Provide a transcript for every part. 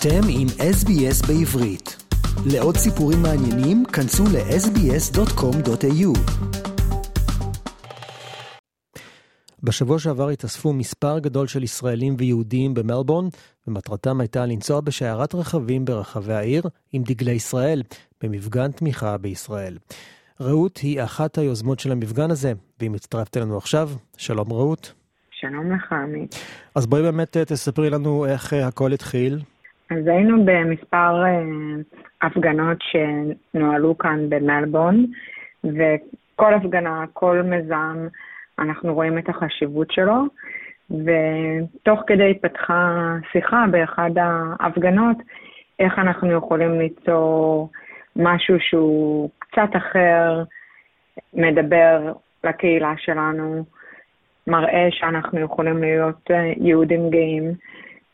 אתם עם SBS בעברית. לעוד סיפורים מעניינים, כנסו ל-sbs.com.au. בשבוע שעבר התאספו מספר גדול של ישראלים ויהודים במלבורן, ומטרתם הייתה לנסוע בשיירת רכבים ברחבי העיר עם דגלי ישראל, במפגן תמיכה בישראל. רעות היא אחת היוזמות של המפגן הזה, והיא מצטרפת אלינו עכשיו. שלום רעות. שלום לך, עמית. אז בואי באמת אה, תספרי לנו איך אה, הכל התחיל. אז היינו במספר אה, הפגנות שנוהלו כאן במלבורן, וכל הפגנה, כל מיזם, אנחנו רואים את החשיבות שלו, ותוך כדי התפתחה שיחה באחד ההפגנות, איך אנחנו יכולים ליצור משהו שהוא קצת אחר, מדבר לקהילה שלנו, מראה שאנחנו יכולים להיות אה, יהודים גאים,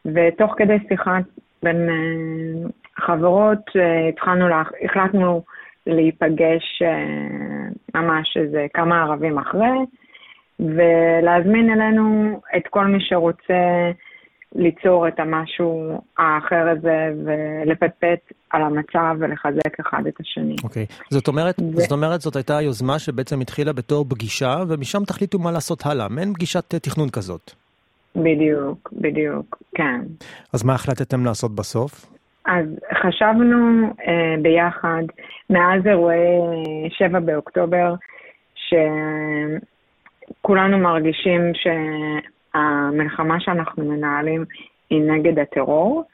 ותוך כדי שיחה בין uh, חברות, uh, התחלנו, לה, החלטנו להיפגש uh, ממש איזה כמה ערבים אחרי, ולהזמין אלינו את כל מי שרוצה ליצור את המשהו האחר הזה ולפטפט על המצב ולחזק אחד את השני. אוקיי, okay. זאת, אומרת, ו... זאת אומרת זאת הייתה יוזמה שבעצם התחילה בתור פגישה ומשם תחליטו מה לעשות הלאה, מעין פגישת תכנון כזאת. בדיוק, בדיוק, כן. אז מה החלטתם לעשות בסוף? אז חשבנו אה, ביחד, מאז אירועי 7 באוקטובר, שכולנו מרגישים שהמלחמה שאנחנו מנהלים היא נגד הטרור,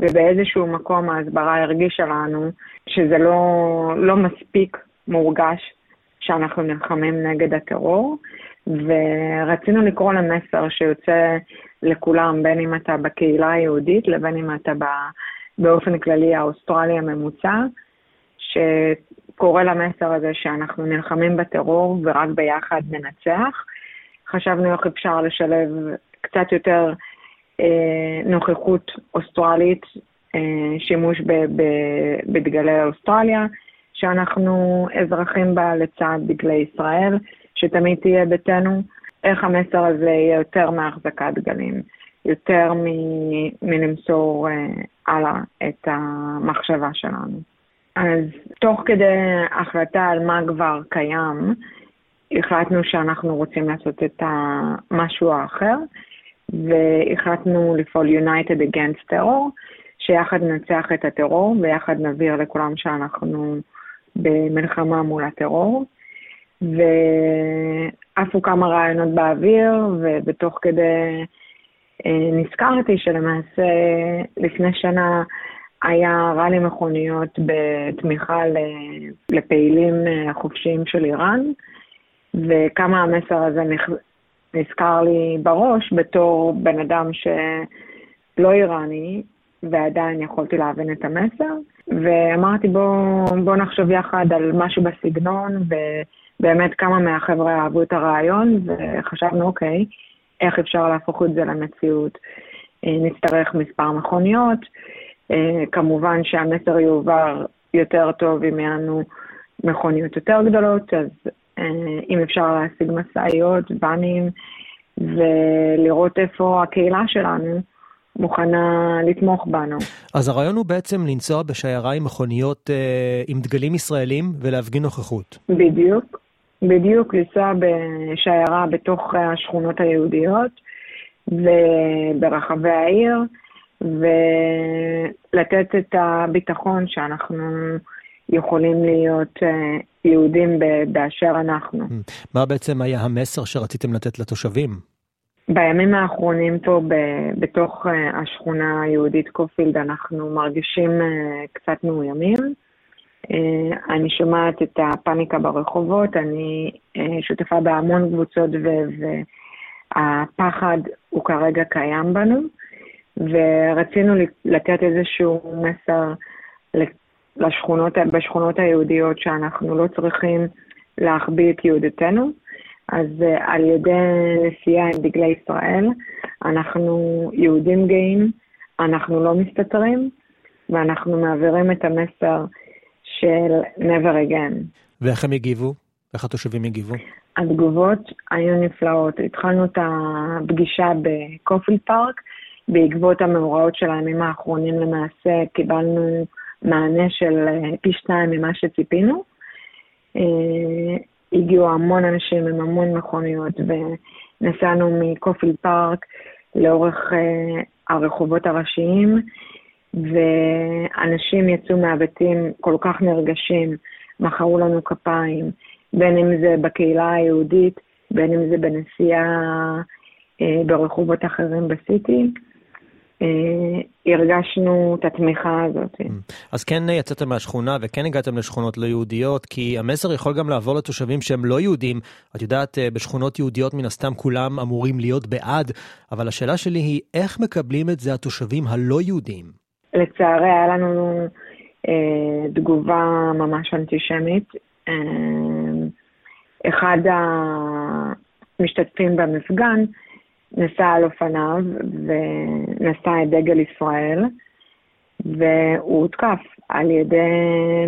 ובאיזשהו מקום ההסברה הרגישה לנו שזה לא, לא מספיק מורגש שאנחנו נלחמים נגד הטרור, ורצינו לקרוא למסר שיוצא לכולם, בין אם אתה בקהילה היהודית לבין אם אתה באופן כללי האוסטרלי הממוצע, שקורא למסר הזה שאנחנו נלחמים בטרור ורק ביחד ננצח. חשבנו איך אפשר לשלב קצת יותר אה, נוכחות אוסטרלית, אה, שימוש ב, ב, בדגלי אוסטרליה, שאנחנו אזרחים בה לצד דגלי ישראל. שתמיד תהיה ביתנו, איך המסר הזה יהיה יותר מהחזקת דגלים, יותר מלמסור uh, הלאה את המחשבה שלנו. אז תוך כדי החלטה על מה כבר קיים, החלטנו שאנחנו רוצים לעשות את המשהו האחר, והחלטנו לפעול United Against Terror, שיחד ננצח את הטרור ויחד נבהיר לכולם שאנחנו במלחמה מול הטרור. ועפו כמה רעיונות באוויר, ובתוך כדי אה, נזכרתי שלמעשה לפני שנה היה רלי מכוניות בתמיכה לפעילים החופשיים של איראן, וכמה המסר הזה נזכר לי בראש בתור בן אדם שלא איראני, ועדיין יכולתי להבין את המסר, ואמרתי בוא, בוא נחשוב יחד על משהו בסגנון, ו... באמת כמה מהחבר'ה אהבו את הרעיון, וחשבנו, אוקיי, איך אפשר להפוך את זה למציאות? אה, נצטרך מספר מכוניות, אה, כמובן שהמסר יועבר יותר טוב אם יהיו לנו מכוניות יותר גדולות, אז אה, אם אפשר להשיג משאיות, ואנים, ולראות איפה הקהילה שלנו מוכנה לתמוך בנו. אז הרעיון הוא בעצם לנסוע בשיירה עם מכוניות אה, עם דגלים ישראלים ולהפגין נוכחות. בדיוק, בדיוק לנסוע בשיירה בתוך השכונות היהודיות וברחבי העיר, ולתת את הביטחון שאנחנו יכולים להיות אה, יהודים באשר אנחנו. Mm. מה בעצם היה המסר שרציתם לתת לתושבים? בימים האחרונים פה בתוך אה, השכונה היהודית קופילד אנחנו מרגישים אה, קצת מאוימים. אה, אני שומעת את הפאניקה ברחובות, אני אה, שותפה בהמון קבוצות והפחד הוא כרגע קיים בנו, ורצינו לתת איזשהו מסר לשכונות, בשכונות היהודיות שאנחנו לא צריכים להחביא את יהודתנו. אז אה, על ידי נסיעה עם דגלי ישראל, אנחנו יהודים גאים, אנחנו לא מסתתרים, ואנחנו מעבירים את המסר של never again. ואיך הם הגיבו? איך התושבים הגיבו? התגובות היו נפלאות. התחלנו את הפגישה בקופיל פארק בעקבות המאורעות של הימים האחרונים למעשה קיבלנו מענה של אה, פי שתיים ממה שציפינו. אה, הגיעו המון אנשים עם המון מכוניות ונסענו מקופיל פארק לאורך אה, הרחובות הראשיים, ואנשים יצאו מהבתים כל כך נרגשים, מחאו לנו כפיים, בין אם זה בקהילה היהודית, בין אם זה בנסיעה אה, ברחובות אחרים בסיטי. אה, הרגשנו את התמיכה הזאת. Mm. אז כן יצאתם מהשכונה וכן הגעתם לשכונות לא יהודיות, כי המסר יכול גם לעבור לתושבים שהם לא יהודים. את יודעת, אה, בשכונות יהודיות מן הסתם כולם אמורים להיות בעד, אבל השאלה שלי היא, איך מקבלים את זה התושבים הלא יהודים? לצערי היה לנו אה, תגובה ממש אנטישמית. אה, אחד המשתתפים במפגן, נסע על אופניו ונשא את דגל ישראל, והוא הותקף על ידי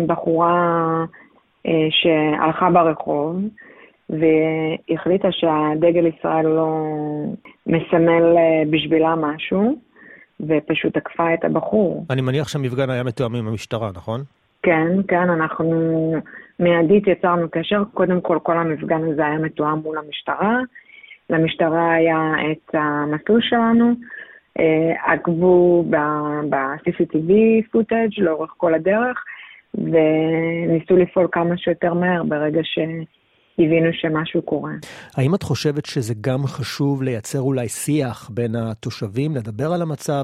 בחורה אה, שהלכה ברחוב והחליטה שהדגל ישראל לא מסמל אה, בשבילה משהו, ופשוט תקפה את הבחור. אני מניח שהמפגן היה מתואם עם המשטרה, נכון? כן, כן, אנחנו מיידית יצרנו קשר. קודם כל, כל המפגן הזה היה מתואם מול המשטרה. למשטרה היה את המסלול שלנו, אה, עקבו ב-CCTV פוטאג' לאורך כל הדרך, וניסו לפעול כמה שיותר מהר ברגע שהבינו שמשהו קורה. האם את חושבת שזה גם חשוב לייצר אולי שיח בין התושבים, לדבר על המצב?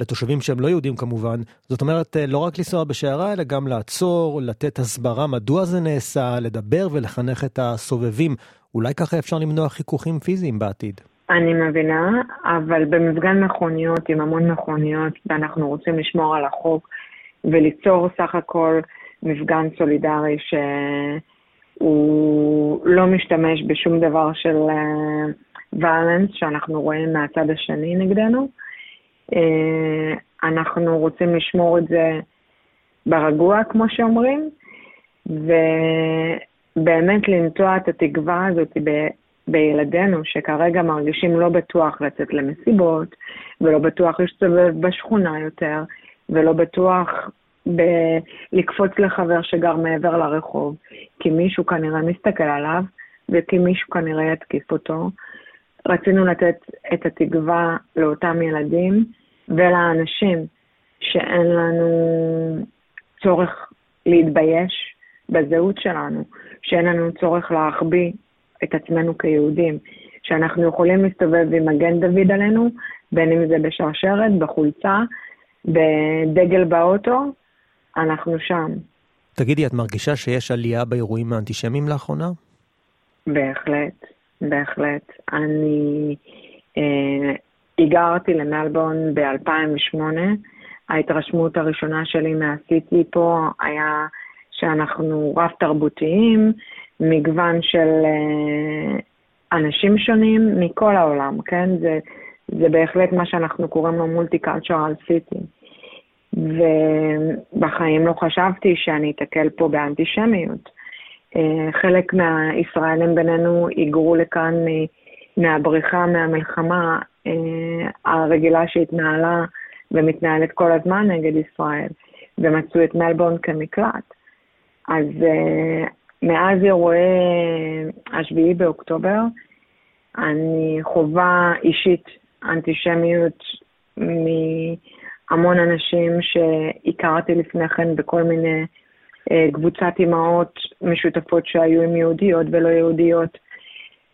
לתושבים שהם לא יהודים כמובן, זאת אומרת לא רק לנסוע בשיירה אלא גם לעצור, לתת הסברה מדוע זה נעשה, לדבר ולחנך את הסובבים אולי ככה אפשר למנוע חיכוכים פיזיים בעתיד. אני מבינה, אבל במפגן מכוניות, עם המון מכוניות, ואנחנו רוצים לשמור על החוק וליצור סך הכל מפגן סולידרי שהוא לא משתמש בשום דבר של ויולנס uh, שאנחנו רואים מהצד השני נגדנו. Uh, אנחנו רוצים לשמור את זה ברגוע, כמו שאומרים, ו... באמת לנטוע את התקווה הזאת ב, בילדינו, שכרגע מרגישים לא בטוח לצאת למסיבות, ולא בטוח להסתובב בשכונה יותר, ולא בטוח ב- לקפוץ לחבר שגר מעבר לרחוב, כי מישהו כנראה מסתכל עליו, וכי מישהו כנראה יתקיף אותו. רצינו לתת את התקווה לאותם ילדים ולאנשים שאין לנו צורך להתבייש בזהות שלנו, שאין לנו צורך להחביא את עצמנו כיהודים, שאנחנו יכולים להסתובב עם מגן דוד עלינו, בין אם זה בשרשרת, בחולצה, בדגל באוטו, אנחנו שם. תגידי, את מרגישה שיש עלייה באירועים האנטישמיים לאחרונה? בהחלט, בהחלט. אני אה, היגרתי למלבון ב-2008. ההתרשמות הראשונה שלי מהסיטי פה היה שאנחנו רב-תרבותיים, מגוון של uh, אנשים שונים מכל העולם, כן? זה, זה בהחלט מה שאנחנו קוראים לו מולטי-קלצ'רל סיטי. ובחיים לא חשבתי שאני אתקל פה באנטישמיות. Uh, חלק מהישראלים בינינו היגרו לכאן מהבריחה מהמלחמה uh, הרגילה שהתנהלה ומתנהלת כל הזמן נגד ישראל, ומצאו את מלבורן כמקלט. אז uh, מאז אירועי השביעי באוקטובר, אני חווה אישית אנטישמיות מהמון אנשים שהכרתי לפני כן בכל מיני uh, קבוצת אימהות משותפות שהיו עם יהודיות ולא יהודיות,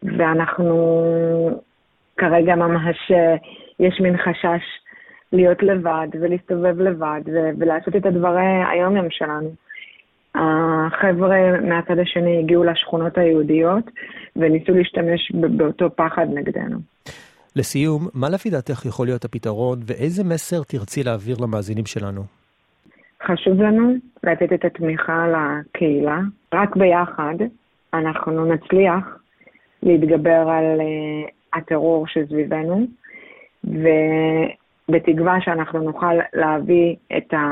ואנחנו כרגע ממש, uh, יש מין חשש להיות לבד ולהסתובב לבד ולעשות את הדברי היום-יום שלנו. החבר'ה מהצד השני הגיעו לשכונות היהודיות וניסו להשתמש באותו פחד נגדנו. לסיום, מה לפי דעתך יכול להיות הפתרון ואיזה מסר תרצי להעביר למאזינים שלנו? חשוב לנו לתת את התמיכה לקהילה. רק ביחד אנחנו נצליח להתגבר על uh, הטרור שסביבנו, ובתקווה שאנחנו נוכל להביא את ה...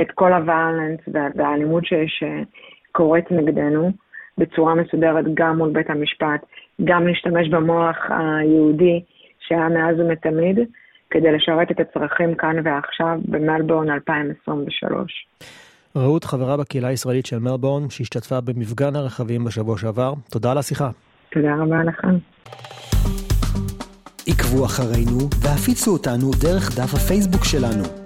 את כל הוואלנס והאלימות שקורית נגדנו בצורה מסודרת גם מול בית המשפט, גם להשתמש במוח היהודי שהיה מאז ומתמיד, כדי לשרת את הצרכים כאן ועכשיו במלבורן 2023. רעות חברה בקהילה הישראלית של מלבורן, שהשתתפה במפגן הרכבים בשבוע שעבר. תודה על השיחה. תודה רבה לך. עקבו אחרינו והפיצו אותנו דרך דף הפייסבוק שלנו.